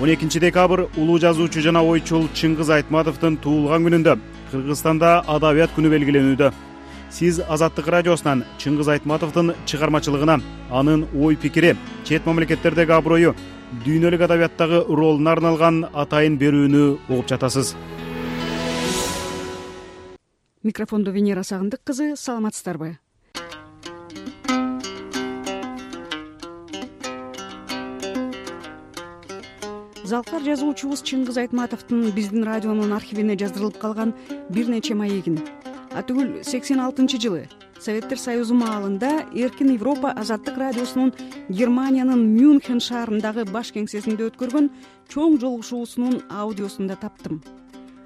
он экинчи декабрь улуу жазуучу жана ойчул чыңгыз айтматовдун туулган күнүндө кыргызстанда адабият күнү белгиленүүдө. Сиз азаттык радиосунан чыңгыз айтматовдун чыгармачылыгына анын ой пикири чет мамлекеттердеги аброю дүйнөлүк адабияттагы ролуна арналган атайын берүүнү угуп жатасыз. Микрофондо венера сагындык кызы саламатсыздарбы залкар жазуучубуз чыңгыз айтматовдун биздин радионун архивине жаздырылып калган бир нече маегин атүгүл сексен алтынчы жылы советтер союзу маалында эркин европа азаттык радиосунун германиянын мюнхен шаарындагы баш кеңсесинде өткөргөн чоң жолугушуусунун аудиосун да таптым.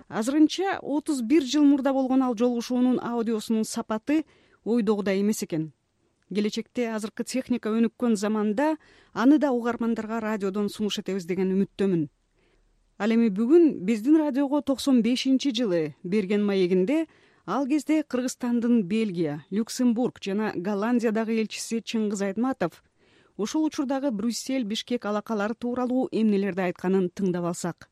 Азырынча отуз бир жыл мурда болгон ал жолугушуунун аудиосунун сапаты ойдогудай эмес экен келечекте азыркы техника өнүккөн заманда аны да угармандарга радиодон сунуш этебиз деген үмүттөмүн. Ал эми бүгүн биздин радиого токсон бешинчи жылы берген маегинде ал кезде кыргызстандын бельгия люксембург жана голландиядагы элчиси чыңгыз айтматов ошол учурдагы брюссель бишкек алакалары тууралуу эмнелерди айтканын тыңдап алсак.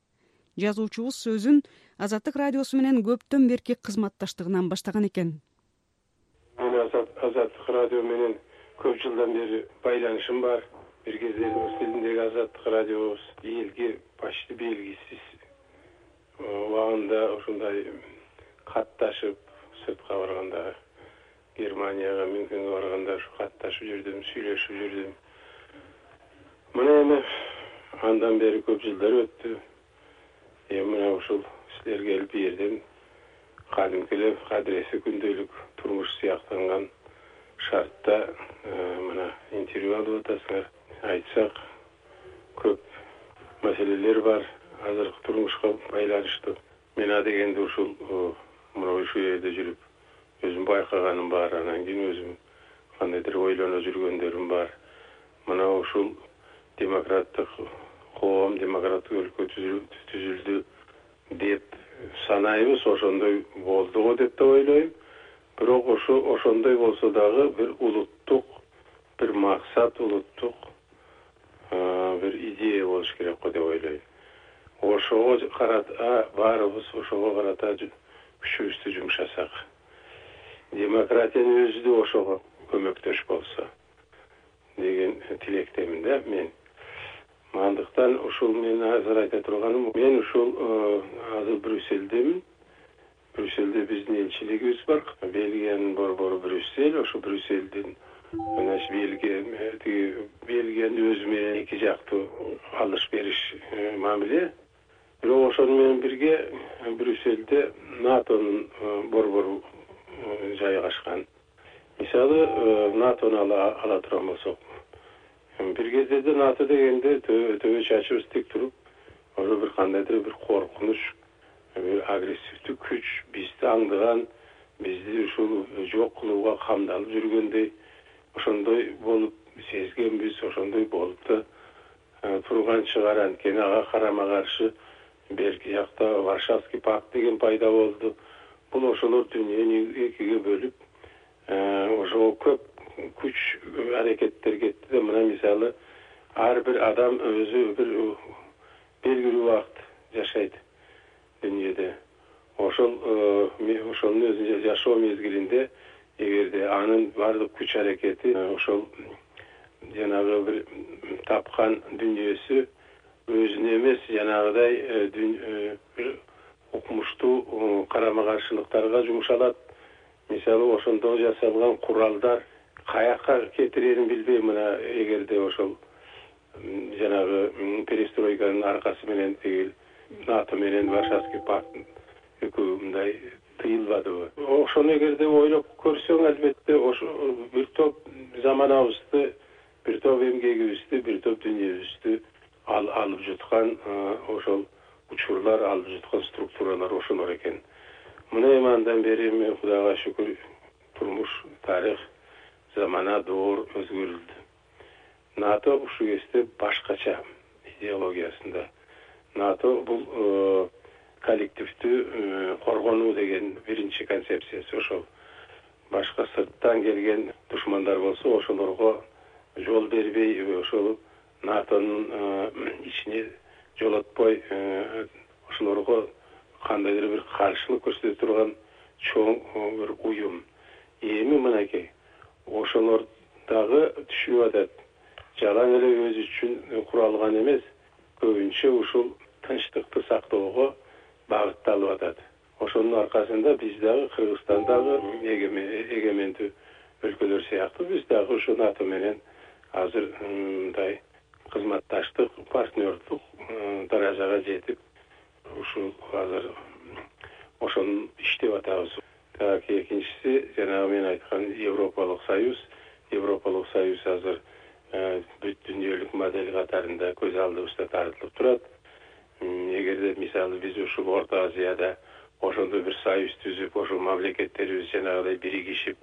Жазуучубуз сөзүн азаттык радиосу менен көптөн берки кызматташтыгынан баштаган экен азаттык радио менен көп жылдан бери байланышым бар. Бир кезде рус тилиндеги азаттык радиобуз элге почти белгисиз убагында ушундай катташып сыртка барганда германияга мюнхенге барганда ушу катташып жүрдүм сүйлөшүп жүрдүм мына эми андан бери көп жылдар өттү. Эми мына ушул силер келип бул кадимки эле адреси күндөлүк турмуш сыяктанган шартта э, мына интервью алып атасыңар. Айтсак көп маселелер бар. Азыркы турмушка байланыштуу. Мен адегенде ушул мына ушул жерде жүрүп өзүм байкаганым бар. Анан кийин өзүм кандайдыр ойлоно жүргөндөрүм бар. Мына ушул демократтык коом демократтык өлкө түзүлдү деп санайбыз ошондой болду деп да ойлойм. Бирок ошо ошондой болсо дагы бир улуттук бир максат улуттук бир идея болуш керек го деп ойлойм. Ошого карата баарыбыз ошого карата күчүбүздү жумшасак. Демократиянын өзү да ошого көмөктөш болсо деген тилектемин да мен андыктан ушул мен азыр айта турганым мен ушул азыр брюссельдемин. Брюссельде биздин элчилигибиз бар. Бельгиянын борбору брюссель. Ошо брюссельдин значит бельгия тиги бельгиянын өзү менен эки жактуу алыш бериш э, мамиле. Бирок ошону менен бирге брюссельде натонун э, борбору э, жайгашкан. Мисалы натону ала турган болсок бир кездерде нато дегенде төбө чачыбыз тик туруп ошо бир кандайдыр бир коркунуч бир агрессивдүү күч бизди аңдыган бизди ушул жок кылууга камдалып жүргөндөй ошондой болуп сезгенбиз ошондой болуп да э, турган чыгар. Анткени ага карама каршы берки жакта варшавский пакт деген пайда болду. Бул ошолор дүйнөнү экиге бөлүп э, ошого көп күч аракеттер кетти да мына мисалы ар бир адам өзү бир белгилүү убакыт жашайт дүйнөдө ошол э, ошонун өзү жашоо мезгилинде эгерде анын баардык күч аракети э, ошол жанагы бир тапкан дүйнөсү өзүнө эмес жанагыдай э, бир укмуштуу карама каршылыктарга жумшалат. Мисалы ошондо жасалган куралдар каяка кетирерин билбей мына эгерде ошол жанагы перестройканын аркасы менен тиги нато менен варшавский пакт экөө мындай тыйылбадыбы ошону эгерде ойлоп көрсөң албетте ошо бир топ заманабызды бир топ эмгегибизди бир топ дүйнөбүздү алып жуткан ошол учурлар алып жуткан структуралар ошолор экен. Мына эми андан бери эми кудайга шүгүр турмуш тарых замана доор өзгөрүлдү. Нато ушул кезде башкача идеологиясында. Нато бул э, коллективдүү э, коргонуу деген биринчи концепциясы. Ошол башка сырттан келген душмандар болсо ошолорго жол бербей ошол натонун э, ичине жоло укпай ошолорго кандайдыр бир каршылык көрсөтө турган чоң бир уюм. Эми мынакей ошолор дагы түшүнүп атат. Жалаң эле өзү үчүн куралган эмес көбүнчө ушул тынчтыкты сактоого багытталып атат. Ошонун аркасында биз дагы кыргызстан дагы эгемендүү өлкөлөр сыяктуу биз дагы ушул нато менен азыр мындай кызматташтык партнердук даражага жетип ушул азыр ошону иштеп атабыз так экинчиси жанагы мен айткан европалык союз. Европалык союз азыр э, бүт дүйнөлүк модель катарында көз алдыбызда тартылып турат. Эгерде мисалы биз ушул орто азияда ошондой бир союз түзүп ошол мамлекеттерибиз жанагыдай биригишип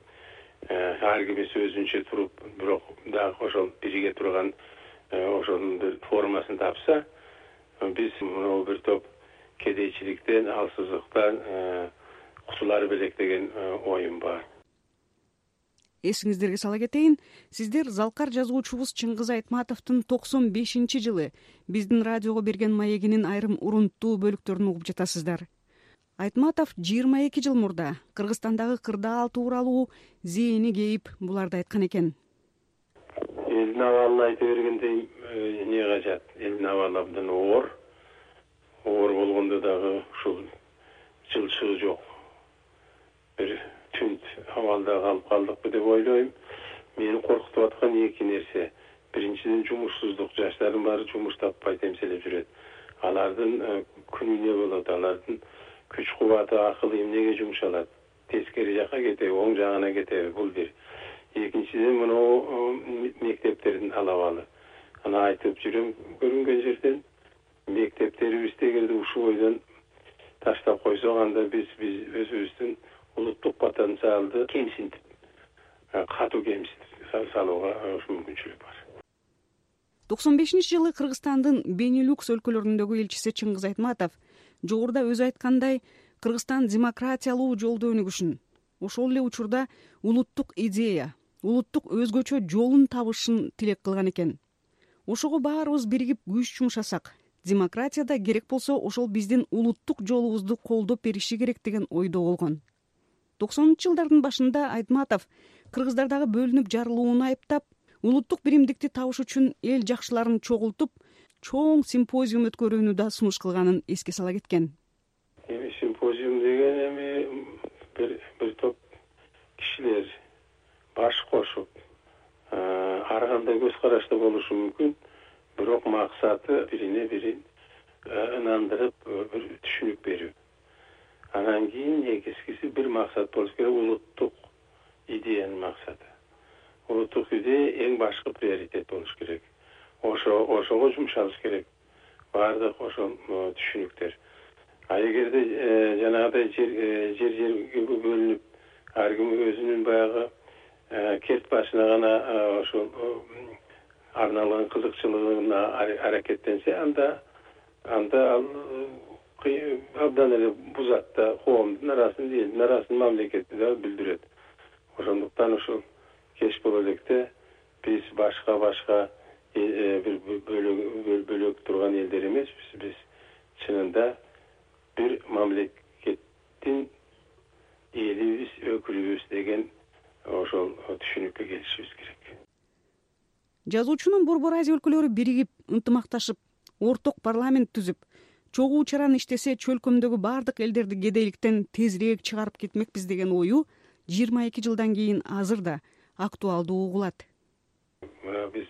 э, ар кимиси өзүнчө туруп бирок дагы ошол бириге турган э, ошонун бир формасын тапса биз могу бир топ кедейчиликтен алсыздыктан кутулар белек деген э, оюм бар. Эсиңиздерге сала кетейин сиздер залкар жазуучубуз чыңгыз айтматовдун токсон бешинчи жылы биздин радиого берген маегинин айрым урунттуу бөлүктөрүн угуп жатасыздар. Айтматов жыйырма эки жыл мурда кыргызстандагы кырдаал тууралуу зээни кейип буларды айткан экен. Элдин абалын айта бергендей э, эмне кажат? Элдин абалы абдан оор. Оор болгондо дагы ушул жылчыгы жок бир түнт абалда калып калдыкпы деп ойлойм. Мени коркутуп аткан эки нерсе. Биринчиден жумушсуздук. Жаштардын баары жумуш таппайт эмселеп жүрөт. Алардын э, күнү эмне болот алардын күч кубаты акылы эмнеге жумшалат тескери жакка кетеби оң жагына кетеби бул бир. Экинчиден мынабу э, мектептердин алабалы аны айтып жүрөм көрүнгөн жерден. Мектептерибизди эгерде ушул бойдон таштап койсок анда биз биз өзүбүздүн улуттук потенциалды кемсинтип катуу кемсинтип салууга мүмкүнчүлүк бар токсон бешинчи жылы кыргызстандын бенилюкс өлкөлөрүндөгү элчиси чыңгыз айтматов жогоруда өзү айткандай кыргызстан демократиялуу жолду өнүгүшүн ошол эле учурда улуттук идея улуттук өзгөчө жолун табышын тилек кылган экен. Ошого баарыбыз биригип күч жумшасак демократияда керек болсо ошол биздин улуттук жолубузду колдоп бериши керек деген ойдо болгон токсонунчу жылдардын башында айтматов кыргыздардагы бөлүнүп жарылууну айыптап улуттук биримдикти табыш үчүн эл жакшыларын чогултуп чоң симпозиум өткөрүүнү да сунуш кылганын эске сала кеткен. Эми симпозиум деген эми бир бир топ кишилер баш кошуп ар кандай көз карашта болушу мүмкүн. Бирок максаты бирине бирин э, ынандырып э, бир түшүнүк берүү анан кийин негизгиси бир максат болуш керек улуттук идеянын максаты. Улуттук идея эң башкы приоритет болуш керек. Ошо ошого жумшалыш керек. Баардык ошол э, түшүнүктөр. А эгерде жанагыдай жер жер жерге бөлүнүп ар ким өзүнүн баягы керт башына гана ошол арналган кызыкчылыгына аракеттенсе анда анда ал абдан эле бузат да коомдун арасын элдин арасын мамлекетти дагы бүлдүрөт ошондуктан ушул кеч боло электе биз башка башка э, э, бир бөлөк турган элдер эмеспиз биз чынында бир мамлекеттин элибиз өкүлүбүз деген ошол түшүнүккө келишибиз керек. Жазуучунун борбор азия өлкөлөрү биригип ынтымакташып орток парламент түзүп чогуу чаран иштесе чөлкөмдөгү баардык элдерди кедейликтен тезирээк чыгарып кетмекпиз деген ою жыйырма эки жылдан кийин азыр да актуалдуу угулат. Мына биз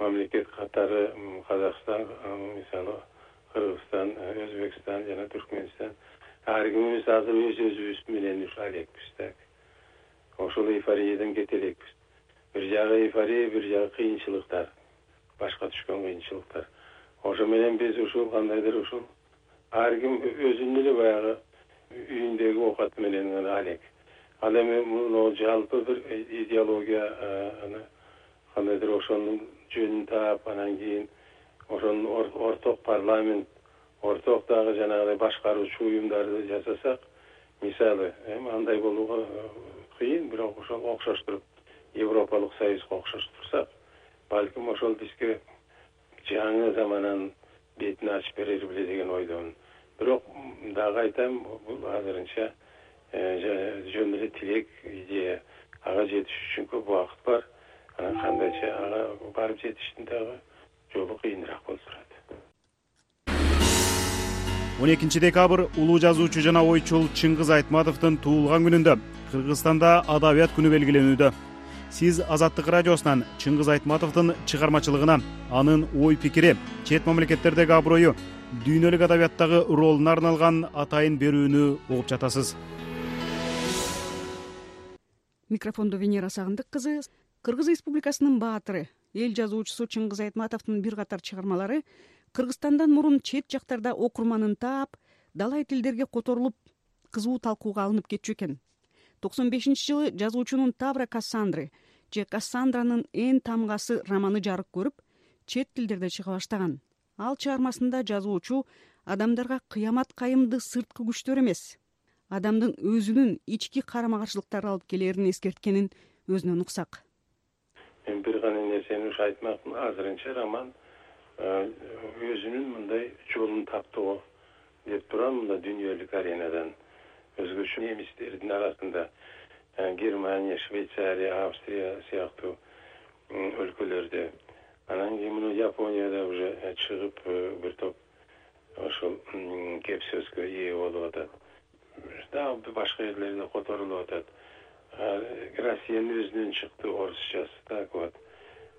мамлекет катары казакстан мисалы кыргызстан өзбекстан жана түркмөнстан ар кимибиз азыр өз өзүбүз менен ушу элекпиз так ошол эйфориядан кете элекпиз бир жагы эйфория бир жагы кыйынчылыктар. Башка түшкөн кыйынчылыктар ошо менен биз ушул кандайдыр ушул. Ар ким өзүнүн эле баягы үйүндөгү оокаты менен гана алек. Ал эми могу жалпы бир идеологияны кандайдыр ошонун жөнүн таап анан кийин ошонун орток парламент орток дагы жанагыдай башкаруучу уюмдарды жасасак мисалы эми андай болууга кыйын бирок ошол окшоштуруп европалык союзга окшоштурсак балким ошол бизге жаңы замананын бетин ачып берер беле деген ойдомун. Бирок дагы айтам бул азырынча э, жөн эле тилек идея ага жетиш үчүн көп убакыт бар. Анан кандайча ага барып жетиштин дагы жолу кыйыныраак болуп турат. Он экинчи декабрь улуу жазуучу жана ойчул чыңгыз айтматовдун туулган күнүндө кыргызстанда адабият күнү белгиленүүдө сиз азаттык радиосунан чыңгыз айтматовдун чыгармачылыгына анын ой пикири чет мамлекеттердеги аброю дүйнөлүк адабияттагы ролуна арналган атайын берүүнү угуп жатасыз. Микрофондо венера сагындык кызы кыргыз республикасынын баатыры эл жазуучусу чыңгыз айтматовдун бир катар чыгармалары кыргызстандан мурун чет жактарда окурманын таап далай тилдерге которулуп кызуу талкууга алынып кетчү экен. Токсон бешинчи жылы жазуучунун тавра кассандры же кассандранын эн тамгасы романы жарык көрүп чет тилдерде чыга баштаган. Ал чыгармасында жазуучу адамдарга кыямат кайымды сырткы күчтөр эмес. Адамдын өзүнүн ички карама каршылыктары алып келерин эскерткенин өзүнөн уксак. Мен бир гана нерсени ушу айтмакмын азырынча роман Э, өзүнүн мындай жолун таптыго деп турам. Мындай дүйнөлүк аренадан өзгөчө немистердин арасында германия швейцария австрия сыяктуу өлкөлөрдө. Анан кийин мына японияда уже э, чыгып бир топ ошол кеп сөзгө ээ болуп атат. Дагы башка жерлерде которулуп атат. Россиянын өзүнөн чыкты орусчасы так вот.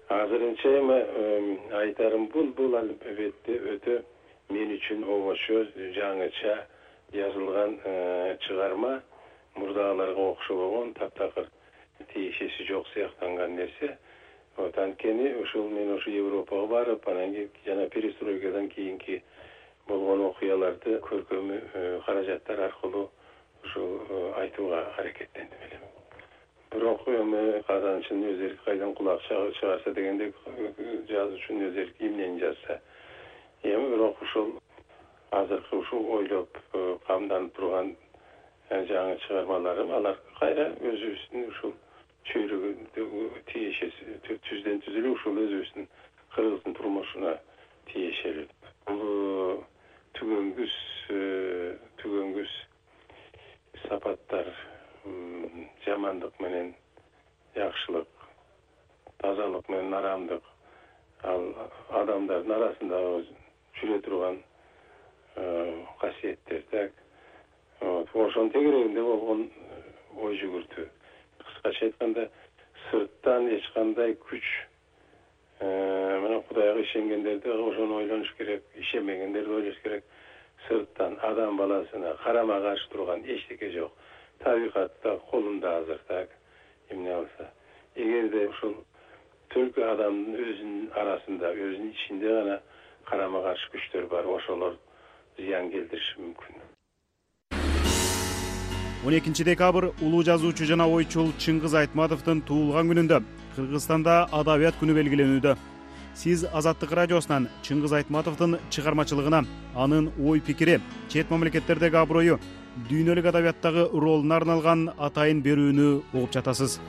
Азырынча эми айтарым бул бул албетте өтө. Мен үчүн обочо жаңыча жазылган э, чыгарма мурдагыларга окшобогон таптакыр тиешеси жок сыяктанган нерсе. Вот анткени ушул мен ушу европага барып анан кийин жана перестройкадан кийинки болгон окуяларды көркөм э, каражаттар аркылуу ушул э, айтууга аракеттендим элем бирок эми казанчынын өз эрки кайдан кулак чыгарса дегендей жазуучунун өз эрки эмнени жазса? Эми бирок ушул азыркы ушул ойлоп э, камданып турган э, жаңы чыгармаларым алар кайра өзүбүздүн ушул чөйрөгө тиешеси түздөн түз эле ушул өзүбүздүн кыргыздын турмушуна тиешелүү. Бул түгөнгүс э, түгөнгүс сапаттар жамандык менен жакшылык тазалык менен нарамдык. Ал адамдардын арасындагы жүрө турган э, касиеттер так ошонун тегерегинде болгон э, ой жүгүртүү. Кыскача айтканда сырттан эч кандай күч э, мына кудайга ишенгендер да ошону ойлонуш керек ишенбегендер да ойлош керек. Сырттан адам баласына карама каршы турган эчтеке жок. Табигатта колунда азыр так эмне кылса эгерде ушул только адамдын өзүнүн арасында өзүнүн ичинде гана карама каршы күчтөр бар ошолор зыян келтириши мүмкүн он экинчи декабрь улуу жазуучу жана ойчул чыңгыз айтматовдун туулган күнүндө кыргызстанда адабият күнү белгиленүүдө. Сиз азаттык радиосунан чыңгыз айтматовдун чыгармачылыгына анын ой пикири чет мамлекеттердеги аброю дүйнөлүк адабияттагы ролуна арналган атайын берүүнү угуп жатасыз.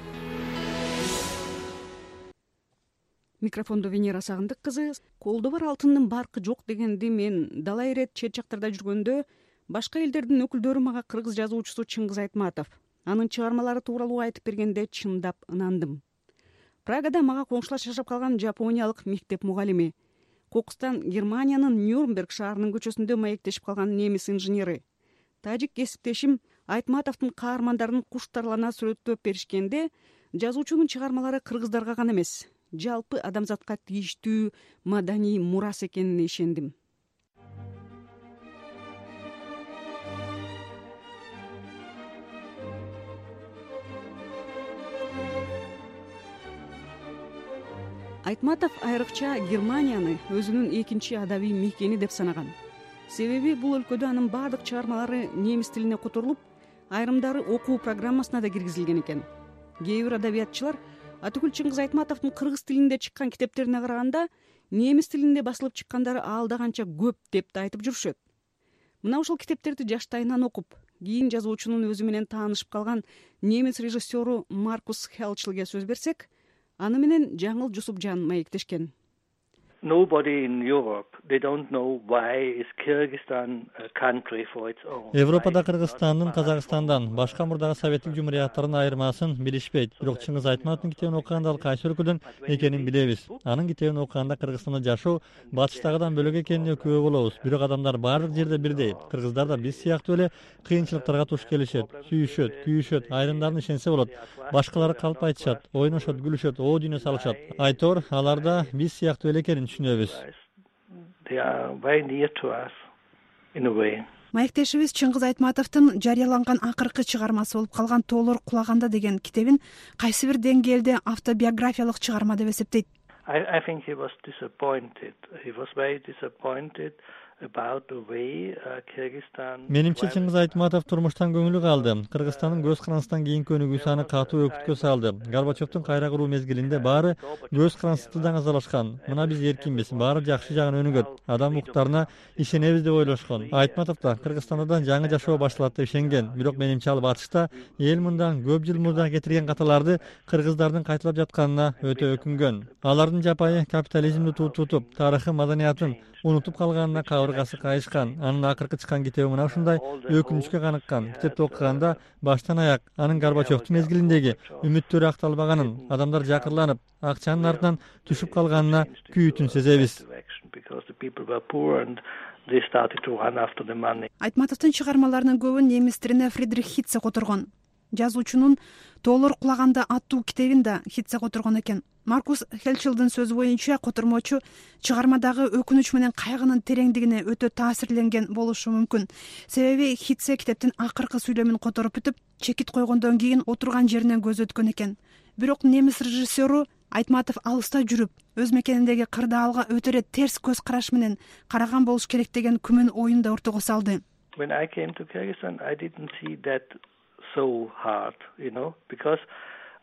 Микрофондо венера сагындык кызы колдо бар алтындын баркы жок дегенди мен далай ирет чет жактарда жүргөндө башка элдердин өкүлдөрү мага кыргыз жазуучусу чыңгыз айтматов. Анын чыгармалары тууралуу айтып бергенде чындап ынандым прагада мага коңшулаш жашап калган жапониялык мектеп мугалими. Кокустан германиянын нюрнберг шаарынын көчөсүндө маектешип калган немис инженери. Тажик кесиптешим айтматовдун каармандарын куштарлана сүрөттөп беришкенде жазуучунун чыгармалары кыргыздарга гана эмес жалпы адамзатка тийиштүү маданий мурас экенине ишендим айтматов айрыкча германияны өзүнүн экинчи адабий мекени деп санаган. Себеби бул өлкөдө анын баардык чыгармалары немис тилине которулуп айрымдары окуу программасына да киргизилген экен. Кээ бир адабиятчылар атүгүл чыңгыз айтматовдун кыргыз тилинде чыккан китептерине караганда немис тилинде басылып чыккандары алда канча көп деп да айтып жүрүшөт. Мына ушул китептерди жаштайынан окуп кийин жазуучунун өзү менен таанышып калган немис режиссеру маркус хелчлге сөз берсек аны менен жаңыл жусупжан маектешкен nobody in Europe they don't know why is Kyrgyzstan a country for its own. Европада Кыргызстандын Казакстандан башка мурдагы советтик жумурияттардын айырмасын билишпейт. Бирок Чыңгыз Айтматовдун китебин окуганда ал кайсы өлкөдөн экенин билебиз. Анын китебин окуганда Кыргызстанда жашоо батыштагыдан бөлөк экенине күбө болобуз. Бирок адамдар баардык жерде бирдей. Кыргыздар да биз сыяктуу эле кыйынчылыктарга туш келишет, сүйүшөт, күйүшөт, айрымдарын ишенсе болот. Башкалары калп айтышат, ойношот, күлүшөт, оо дүйнө салышат. Айтор алар да биз сыяктуу эле экенин түшүнөбүз? Маектешибиз чыңгыз айтматовдун жарыяланган акыркы чыгармасы болуп калган тоолор кулаганда деген китебин кайсы бир деңгээлде автобиографиялык чыгарма деп эсептейт? Uh, менимче чыңгыз айтматов турмуштан көңүлү калды. кыргызстандын көз карандысынан кийинки өнүгүүсү аны катуу өкүткө салды. Горбачевдун кайра куруу мезгилинде баары көз карандысты даңазалашкан мына биз эркинбиз. Баары жакшы жагына өнүгөт. Адам укуктарына ишенебиз деп ойлошкон. Айтматов да кыргызстанда да жаңы жашоо башталат деп ишенген. Бирок менимче ал батышта эл мындан көп жыл мурда кетирген каталарды кыргыздардын кайталап жатканына өтө өкүнгөн. Алардын жапайы капитализмди тутутуп тарыхы маданиятын унутуп калганына кабыргасы кайышкан. Анын акыркы чыккан китеби мына ушундай өкүнүчкө каныккан. Китепти окуганда баштан аяк анын горбачевдун мезгилиндеги үмүттөрү акталбаганын адамдар жакырланып акчанын артынан түшүп калганына күйүүтүн сезебиз. айтматовдун чыгармаларынын көбүн немис тилине фридрих хитце которгон жазуучунун тоолор кулаганда аттуу китебин да хитце которгон экен. Маркус хелчилдин сөзү боюнча котормочу чыгармадагы өкүнүч менен кайгынын тереңдигине өтө таасирленген болушу мүмкүн. Себеби хитсе китептин акыркы сүйлөмүн которуп бүтүп чекит койгондон кийин отурган жеринен көзү өткөн экен. Бирок немис режиссеру айтматов алыста жүрүп өз мекениндеги кырдаалга өтө эле терс көз караш менен караган болуш керек деген күмөн оюн да ортого салды so hard you know because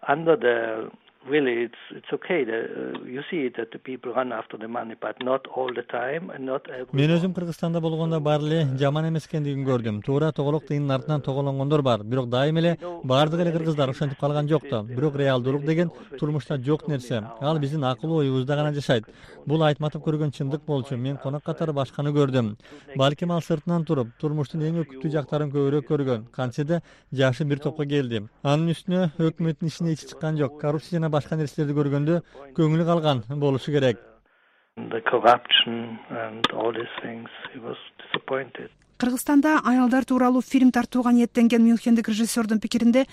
under the really it's it's okay uh, you see that the people run after the money but not all the time and not мен өзүм кыргызстанда болгондо баары эле жаман эмес экендигин көрдүм. Туура тоголок тыйындын артынан тоголонгондор бар. Бирок дайыма эле баардык эле кыргыздар ошентип калган жок да бирок реалдуулук деген турмушта жок нерсе. Ал биздин акыл оюбузда гана жашайт. Бул айтматов көргөн чындык болчу. Мен конок катары башканы көрдүм. Балким ал сыртынан туруп турмуштун эң өкүттүү жактарын көбүрөөк көргөн. Кантсе да жашы бир топко келди. Анын үстүнө өкмөттүн ичине ичи чыккан жок. Коррупция жана башка нерселерди көргөндө көңүлү калган болушу керек. Кыргызстанда аялдар тууралуу фильм тартууга ниеттенген мюнхендик режиссердун пикиринде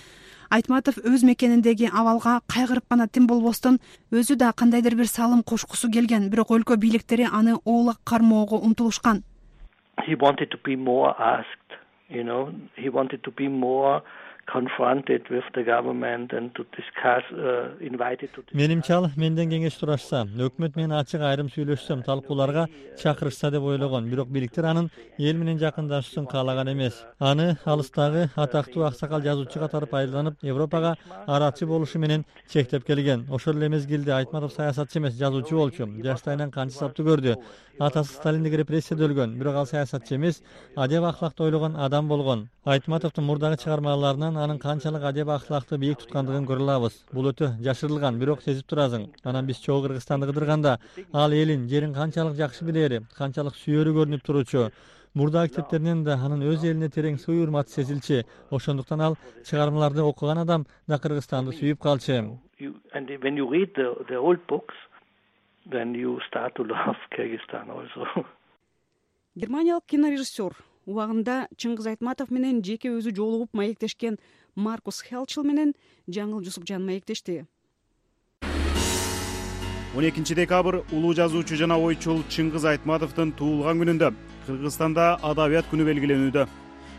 айтматов өз мекениндеги абалга кайгырып гана тим болбостон өзү да кандайдыр бир салым кошкусу келген бирок өлкө бийликтери аны оолак кармоого умтулушкан менимче ал менден кеңеш сурашса өкмөт менен ачык айрым сүйлөшсөм талкууларга чакырышса деп ойлогон. Бирок бийликтер анын эл менен жакындашуусун каалаган эмес. Аны алыстагы атактуу аксакал жазуучу катары пайдаланып европага арачы болушу менен чектеп келген. Ошол эле мезгилде айтматов саясатчы эмес жазуучу болчу. Жаштайынан канча саптуу көрдү. Атасы сталиндик репрессияда өлгөн. Бирок ал саясатчы эмес адеп ахлакты ойлогон адам болгон айтматовдун мурдагы чыгармаларынан анын канчалык адеп ахлакты бийик туткандыгын көрө алабыз бул өтө жашырылган бирок сезип турасың анан биз чогуу кыргызстанды кыдырганда ал элин жерин канчалык жакшы билери канчалык сүйөрү көрүнүп турчу мурдагы китептеринен да анын өз элине терең сый урматы сезилчү ошондуктан ал чыгармаларды окуган адам да кыргызстанды сүйүп калчу германиялык кинорежиссер убагында чыңгыз айтматов менен жеке өзү жолугуп маектешкен маркус хелчил менен жаңыл жусупжан маектешти. он экинчи декабрь улуу жазуучу жана ойчул чыңгыз айтматовдун туулган күнүндө кыргызстанда адабият күнү белгиленүүдө.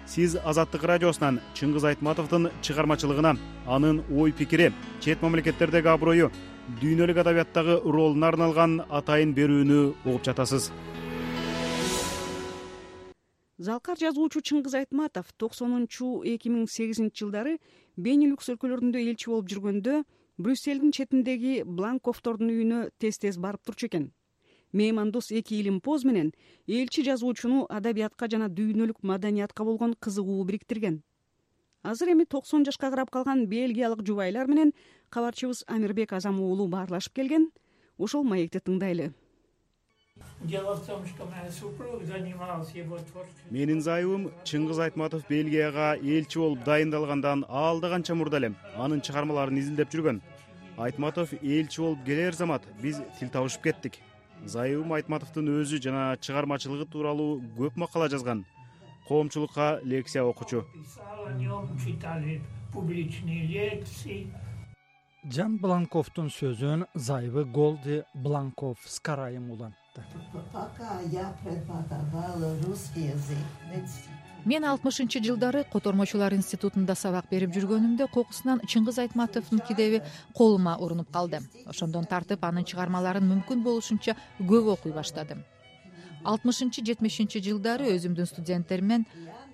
Сиз азаттык радиосунан чыңгыз айтматовдун чыгармачылыгына анын ой пикири чет мамлекеттердеги аброю дүйнөлүк адабияттагы ролуна арналган атайын берүүнү угуп жатасыз залкар жазуучу чыңгыз айтматов токсонунчу эки миң сегизинчи жылдары бенилюкс өлкөлөрүндө элчи болуп жүргөндө брюссельдин четиндеги бланковтордун үйүнө тез тез барып турчу экен. Меймандос эки илимпоз менен элчи жазуучуну адабиятка жана дүйнөлүк маданиятка болгон кызыгуу бириктирген азыр эми токсон жашка карап калган бельгиялык жубайлар менен кабарчыбыз амирбек азам уулу баарлашып келген. Ошол маекти тыңдайлы дело в том что моя супруга занималась его творчеством. Менин зайыбым чыңгыз айтматов бельгияга элчи болуп дайындалгандан алда канча мурда эле анын чыгармаларын изилдеп жүргөн. Айтматов элчи болуп келер замат биз тил табышып кеттик. Зайыбым айтматовдун өзү жана чыгармачылыгы тууралуу көп макала жазган. Коомчулукка лекция окучу писал о нем читали публичные лекции. Жан бланковдун сөзүн зайыбы голди бланков скарайым улантты пока я преподавала русский язык мен алтымышынчы жылдары котормочулар институтунда сабак берип жүргөнүмдө кокусунан чыңгыз айтматовдун китеби колума урунуп калды. Ошондон тартып анын чыгармаларын мүмкүн болушунча көп окуй баштадым. Алтымышынчы жетимишинчи жылдары өзүмдүн студенттериммен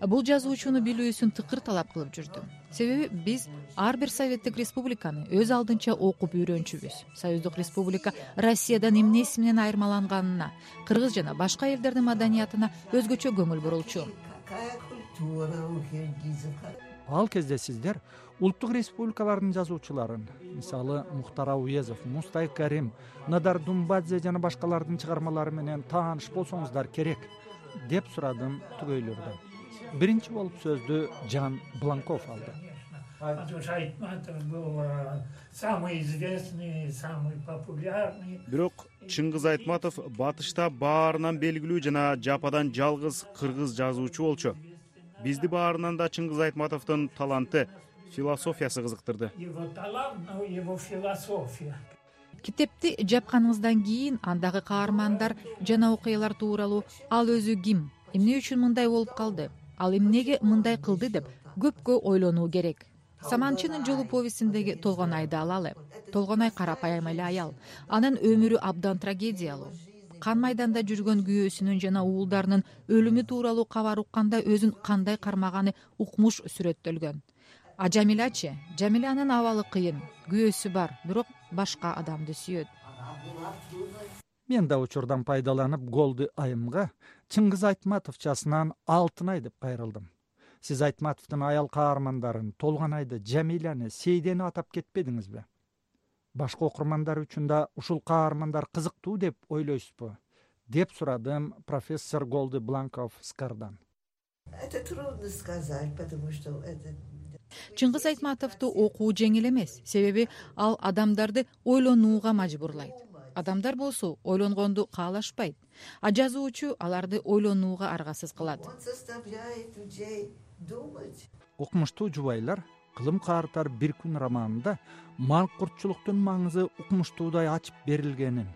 бул жазуучуну билүүсүн тыкыр талап кылып жүрдүм. Себеби биз ар бир советтик республиканы өз алдынча окуп үйрөнчүбүз. Союздук республика россиядан эмнеси менен айырмаланганына кыргыз жана башка элдердин маданиятына өзгөчө көңүл бурулчу. Ал кезде сиздер улуттук республикалардын жазуучуларын мисалы мухтар ауезов мустай карим надар думбадзе жана башкалардын чыгармалары менен тааныш болсоңуздар керек деп сурадым түгөйлөрдөн биринчи болуп сөздү жан бланков алды. Самый известный самый популярный. Бирок чыңгыз айтматов батышта баарынан белгилүү жана жападан жалгыз кыргыз жазуучу болчу. Бизди баарынан да чыңгыз айтматовдун таланты философиясы кызыктырды. Его талант но его философия. Китепти жапканыңыздан кийин андагы каармандар жана окуялар тууралуу ал өзү ким? Эмне үчүн мындай болуп калды ал эмнеге мындай кылды деп көпкө ойлонуу керек. Саманчынын жолу повестиндеги толгонайды алалы толгонай карапайым эле аял. Анын өмүрү абдан трагедиялуу. Кан майданда жүргөн күйөөсүнүн жана уулдарынын өлүмү тууралуу кабар укканда өзүн кандай кармаганы укмуш сүрөттөлгөн. А жамилячы жамилянын абалы кыйын күйөөсү бар бирок башка адамды сүйөт. Мен да учурдан пайдаланып голду айымга чыңгыз айтматовчасынан алтын ай деп кайрылдым. Сиз айтматовдун аял каармандарын толгонайды жамиляны сейдени атап кетпедиңизби? Башка окурмандар үчүн да ушул каармандар кызыктуу деп ойлойсузбу? Деп сурадым профессор голди бланков скардан. Это трудно сказать потому что это чыңгыз айтматовду окуу жеңил эмес. Себеби ал адамдарды ойлонууга мажбурлайт адамдар болсо ойлонгонду каалашпайт. А жазуучу аларды ойлонууга аргасыз кылат. Он заставляет людей думать. Укмуштуу жубайлар кылым каартар бир күн романында манкуртчулуктун маңызы укмуштуудай ачып берилгенин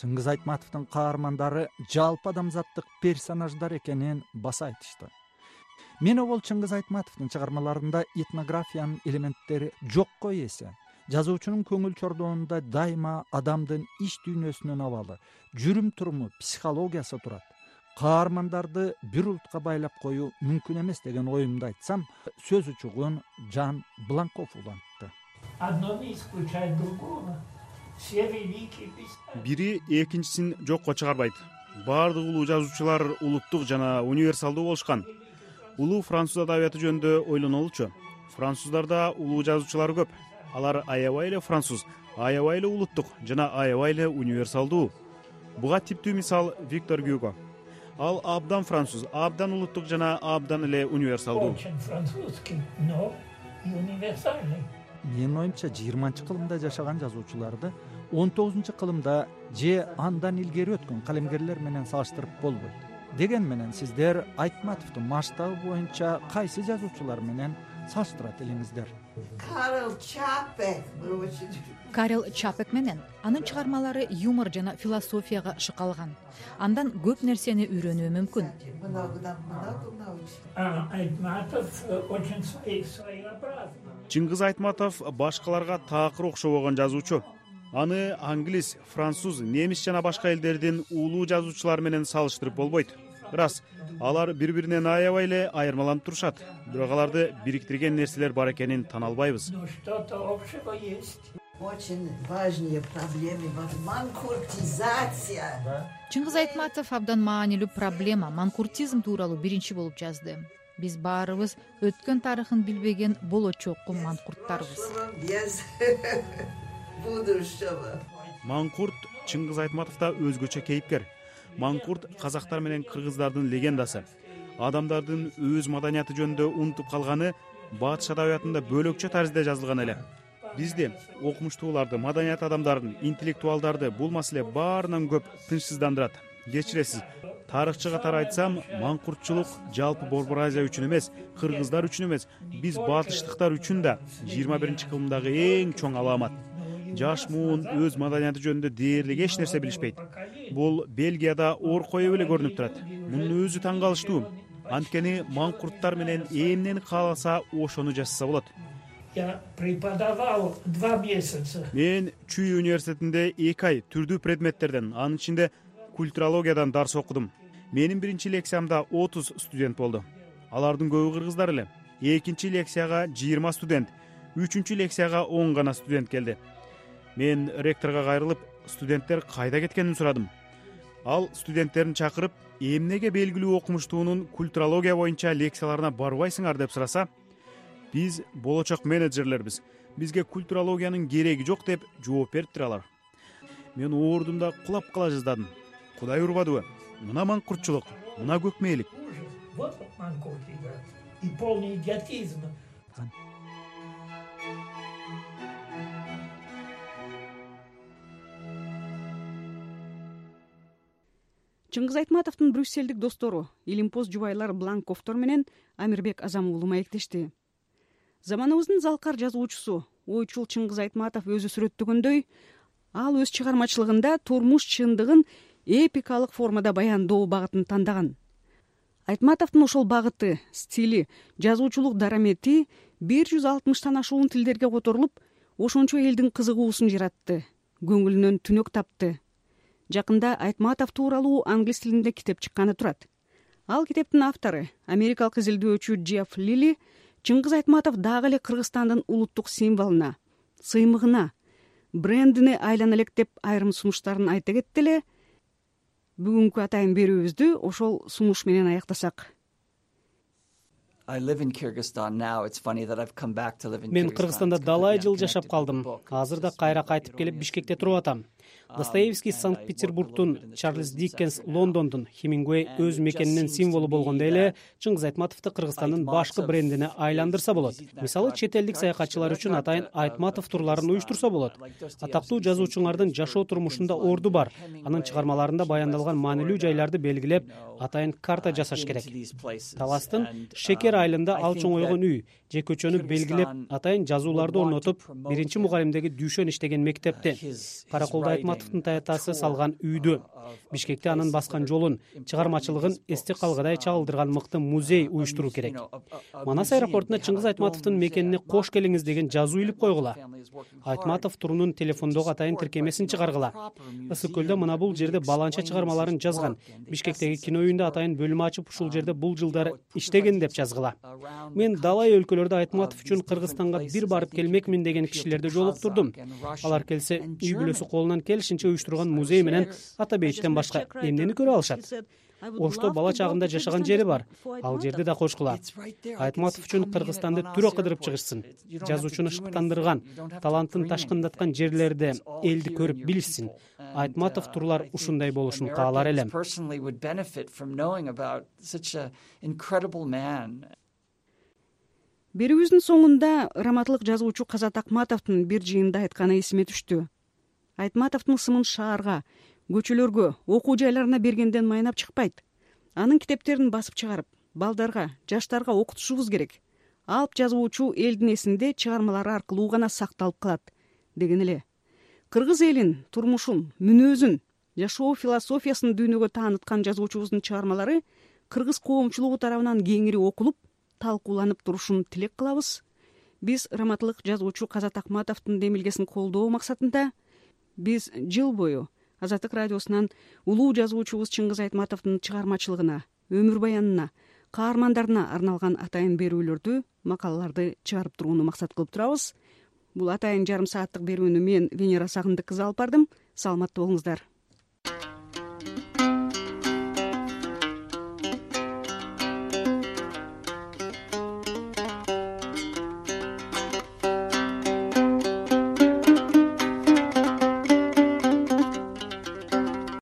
чыңгыз айтматовдун каармандары жалпы адамзаттык персонаждар экенин баса айтышты. Мен обол чыңгыз айтматовдун чыгармаларында этнографиянын элементтери жокко эсе жазуучунун көңүл чордоонунда дайыма адамдын ич дүйнөсүнүн абалы жүрүм туруму психологиясы турат. Каармандарды бир улутка байлап коюу мүмкүн эмес деген оюмду айтсам сөз учугун жан бланков улантты. Одно не исключает другого. Все великие писатели бири экинчисин жокко чыгарбайт. Баардык улуу жазуучулар улуттук жана универсалдуу болушкан. Улуу француз адабияты жөнүндө ойлонолучу француздарда улуу жазуучулар көп алар аябай эле француз аябай эле улуттук жана аябай эле универсалдуу. Буга типтүү мисал виктор гюго. Ал абдан француз абдан улуттук жана абдан эле универсалдуу. Очень французский но и универсальный. Менин оюмча жыйырманчы кылымда жашаган жазуучуларды он тогузунчу кылымда же андан илгери өткөн калемгерлер менен салыштырып болбойт. Дегени менен сиздер айтматовдун масштабы боюнча кайсы жазуучулар менен салыштырат элеңиздер карл чапек мы очень карел чапек менен анын чыгармалары юмор жана философияга шыкалган. Андан көп нерсени үйрөнүү мүмкүн. Много нам много научил а айтматов э, очень чыңгыз айтматов башкаларга такыр окшобогон жазуучу. Аны англис француз немис жана башка элдердин улуу жазуучулары менен салыштырып болбойт ырас алар бири биринен аябай эле айырмаланып турушат. Бирок аларды бириктирген нерселер бар экенин тана албайбыз. Но что то общего есть. Очень важные проблемы манкуртизация. Чыңгыз айтматов абдан маанилүү проблема. Манкуртизм тууралуу биринчи болуп жазды. Биз баарыбыз өткөн тарыхын билбеген болочокку манкурттарбыз без будущего. Маңкурт чыңгыз айтматов да өзгөчө кейипкер маңкурт казактар менен кыргыздардын легендасы. Адамдардын өз маданияты жөнүндө унутуп калганы батыш адабиятында бөлөкчө тарзде жазылган эле. Бизди окумуштууларды маданият адамдарын интеллектуалдарды бул маселе баарынан көп тынчсыздандырат. Кечиресиз тарыхчы катары айтсам маңкуртчулук жалпы борбор азия үчүн эмес кыргыздар үчүн эмес. Биз батыштыктар үчүн да жыйырма биринчи кылымдагы эң чоң аламат жаш муун өз маданияты жөнүндө дээрлик эч нерсе билишпейт. Бул бельгияда ор коюп эле көрүнүп турат. Мунун өзү таң калыштуу анткени маңкурттар менен эмнени кааласа ошону жасаса болот. Я преподавал два месяца. Мен чүй университетинде эки ай түрдүү предметтерден анын ичинде культурологиядан дарс окудум. Менин биринчи лекциямда отуз студент болду. Алардын көбү кыргыздар эле. Экинчи лекцияга жыйырма студент үчүнчү лекцияга он гана студент келди мен ректорго кайрылып студенттер кайда кеткенин сурадым. Ал студенттерин чакырып эмнеге белгилүү окумуштуунун культурология боюнча лекцияларына барбайсыңар деп сураса биз болочок менеджерлербиз. Бизге культурологиянын кереги жок деп жооп бериптир алар. Мен оорудум да кулап кала жаздадым. Кудай урбадыбы? Мына маңкуртчулук мына көкмээлик вот маңкурт и полный идиотизм чыңгыз айтматовдун брюссельдик достору илимпоз жубайлар бланковтор менен амирбек азам уулу маектешти заманыбыздын залкар жазуучусу ойчул чыңгыз айтматов өзү сүрөттөгөндөй ал өз чыгармачылыгында турмуш чындыгын эпикалык формада баяндоо багытын тандаган. Айтматовдун ошол багыты стили жазуучулук дарамети бир жүз алтымыштан ашуун тилдерге которулуп ошончо элдин кызыгуусун жаратты көңүлүнөн түнөк тапты жакында айтматов тууралуу англис тилинде китеп чыкканы турат. Ал китептин автору америкалык изилдөөчү джефф лили чыңгыз айтматов дагы эле кыргызстандын улуттук символуна сыймыгына брендине айлана элек деп айрым сунуштарын айта кетти эле. Бүгүнкү атайын берүүбүздү ошол сунуш менен аяктасак. Мен кыргызстанда далай жыл жашап калдым. азыр да кайра кайтып келип бишкекте туруп атам достоевский санкт петербургтун чарльз диккенс лондондун хемингуэй өз мекенинин символу болгондой эле чыңгыз айтматовду кыргызстандын башкы брендине айландырса болот мисалы чет элдик саякатчылар үчүн атайын айтматов турларын уюштурса болот атактуу жазуучуңардын жашоо турмушунда орду бар анын чыгармаларында баяндалган маанилүү жайларды белгилеп атайын карта жасаш керек таластын шекер айылында ал чоңойгон үй же көчөнү белгилеп атайын жазууларды орнотуп биринчи мугалимдеги дүйшөн иштеген мектепти караколдо айтматовдун таятасы салган үйдү. бишкекте анын баскан жолун чыгармачылыгын эсте калгыдай чагылдырган мыкты музей уюштуруу керек. манас аэропортуна чыңгыз айтматовдун мекенине кош келиңиз деген жазуу илип койгула. айтматов турунун телефондогу атайын тиркемесин чыгаргыла. ысык көлдө мына бул жерде баланча чыгармаларын жазган. бишкектеги кино үйүндө атайын бөлмө ачып ушул жерде бул жылдары иштеген деп жазгыла. мен далай айтматов үчүн кыргызстанга бир барып келмекмин деген кишилерди жолуктурдум алар келсе үй бүлөсү колунан келишинче уюштурган музей менен ата бейиттен башка эмнени көрө алышат? Ошто бала чагымда жашаган жери бар. Ал жерди да кошкула. Айтматов үчүн кыргызстанды түрө кыдырып чыгышсын. Жазуучуну шыктандырган талантын ташкындаткан жерлерди элди көрүп билишсин. Айтматов турлар ушундай болушун каалар элем берүүбүздүн соңунда раматылык жазуучу казат акматовдун бир жыйында айтканы эсиме түштү. Айтматовдун сымын шаарга көчөлөргө окуу жайларына бергенден майнап чыкпайт. Анын китептерин басып чыгарып балдарга жаштарга окутушубуз керек. Алп жазуучу элдин эсинде чыгармалары аркылуу гана сакталып калат деген эле. Кыргыз элин турмушун мүнөзүн жашоо философиясын дүйнөгө тааныткан жазуучубуздун чыгармалары кыргыз коомчулугу тарабынан кеңири окулуп талкууланып турушун тилек кылабыз. Биз раматылык жазуучу казат акматовдун демилгесин колдоо максатында биз жыл бою азаттык радиосунан улуу жазуучубуз чыңгыз айтматовдун чыгармачылыгына өмүр баянына каармандарына арналган атайын берүүлөрдү макалаларды чыгарып турууну максат кылып турабыз. Бул атайын жарым сааттык берүүнү мен венера сагындык кызы алып бардым. Саламатта болуңуздар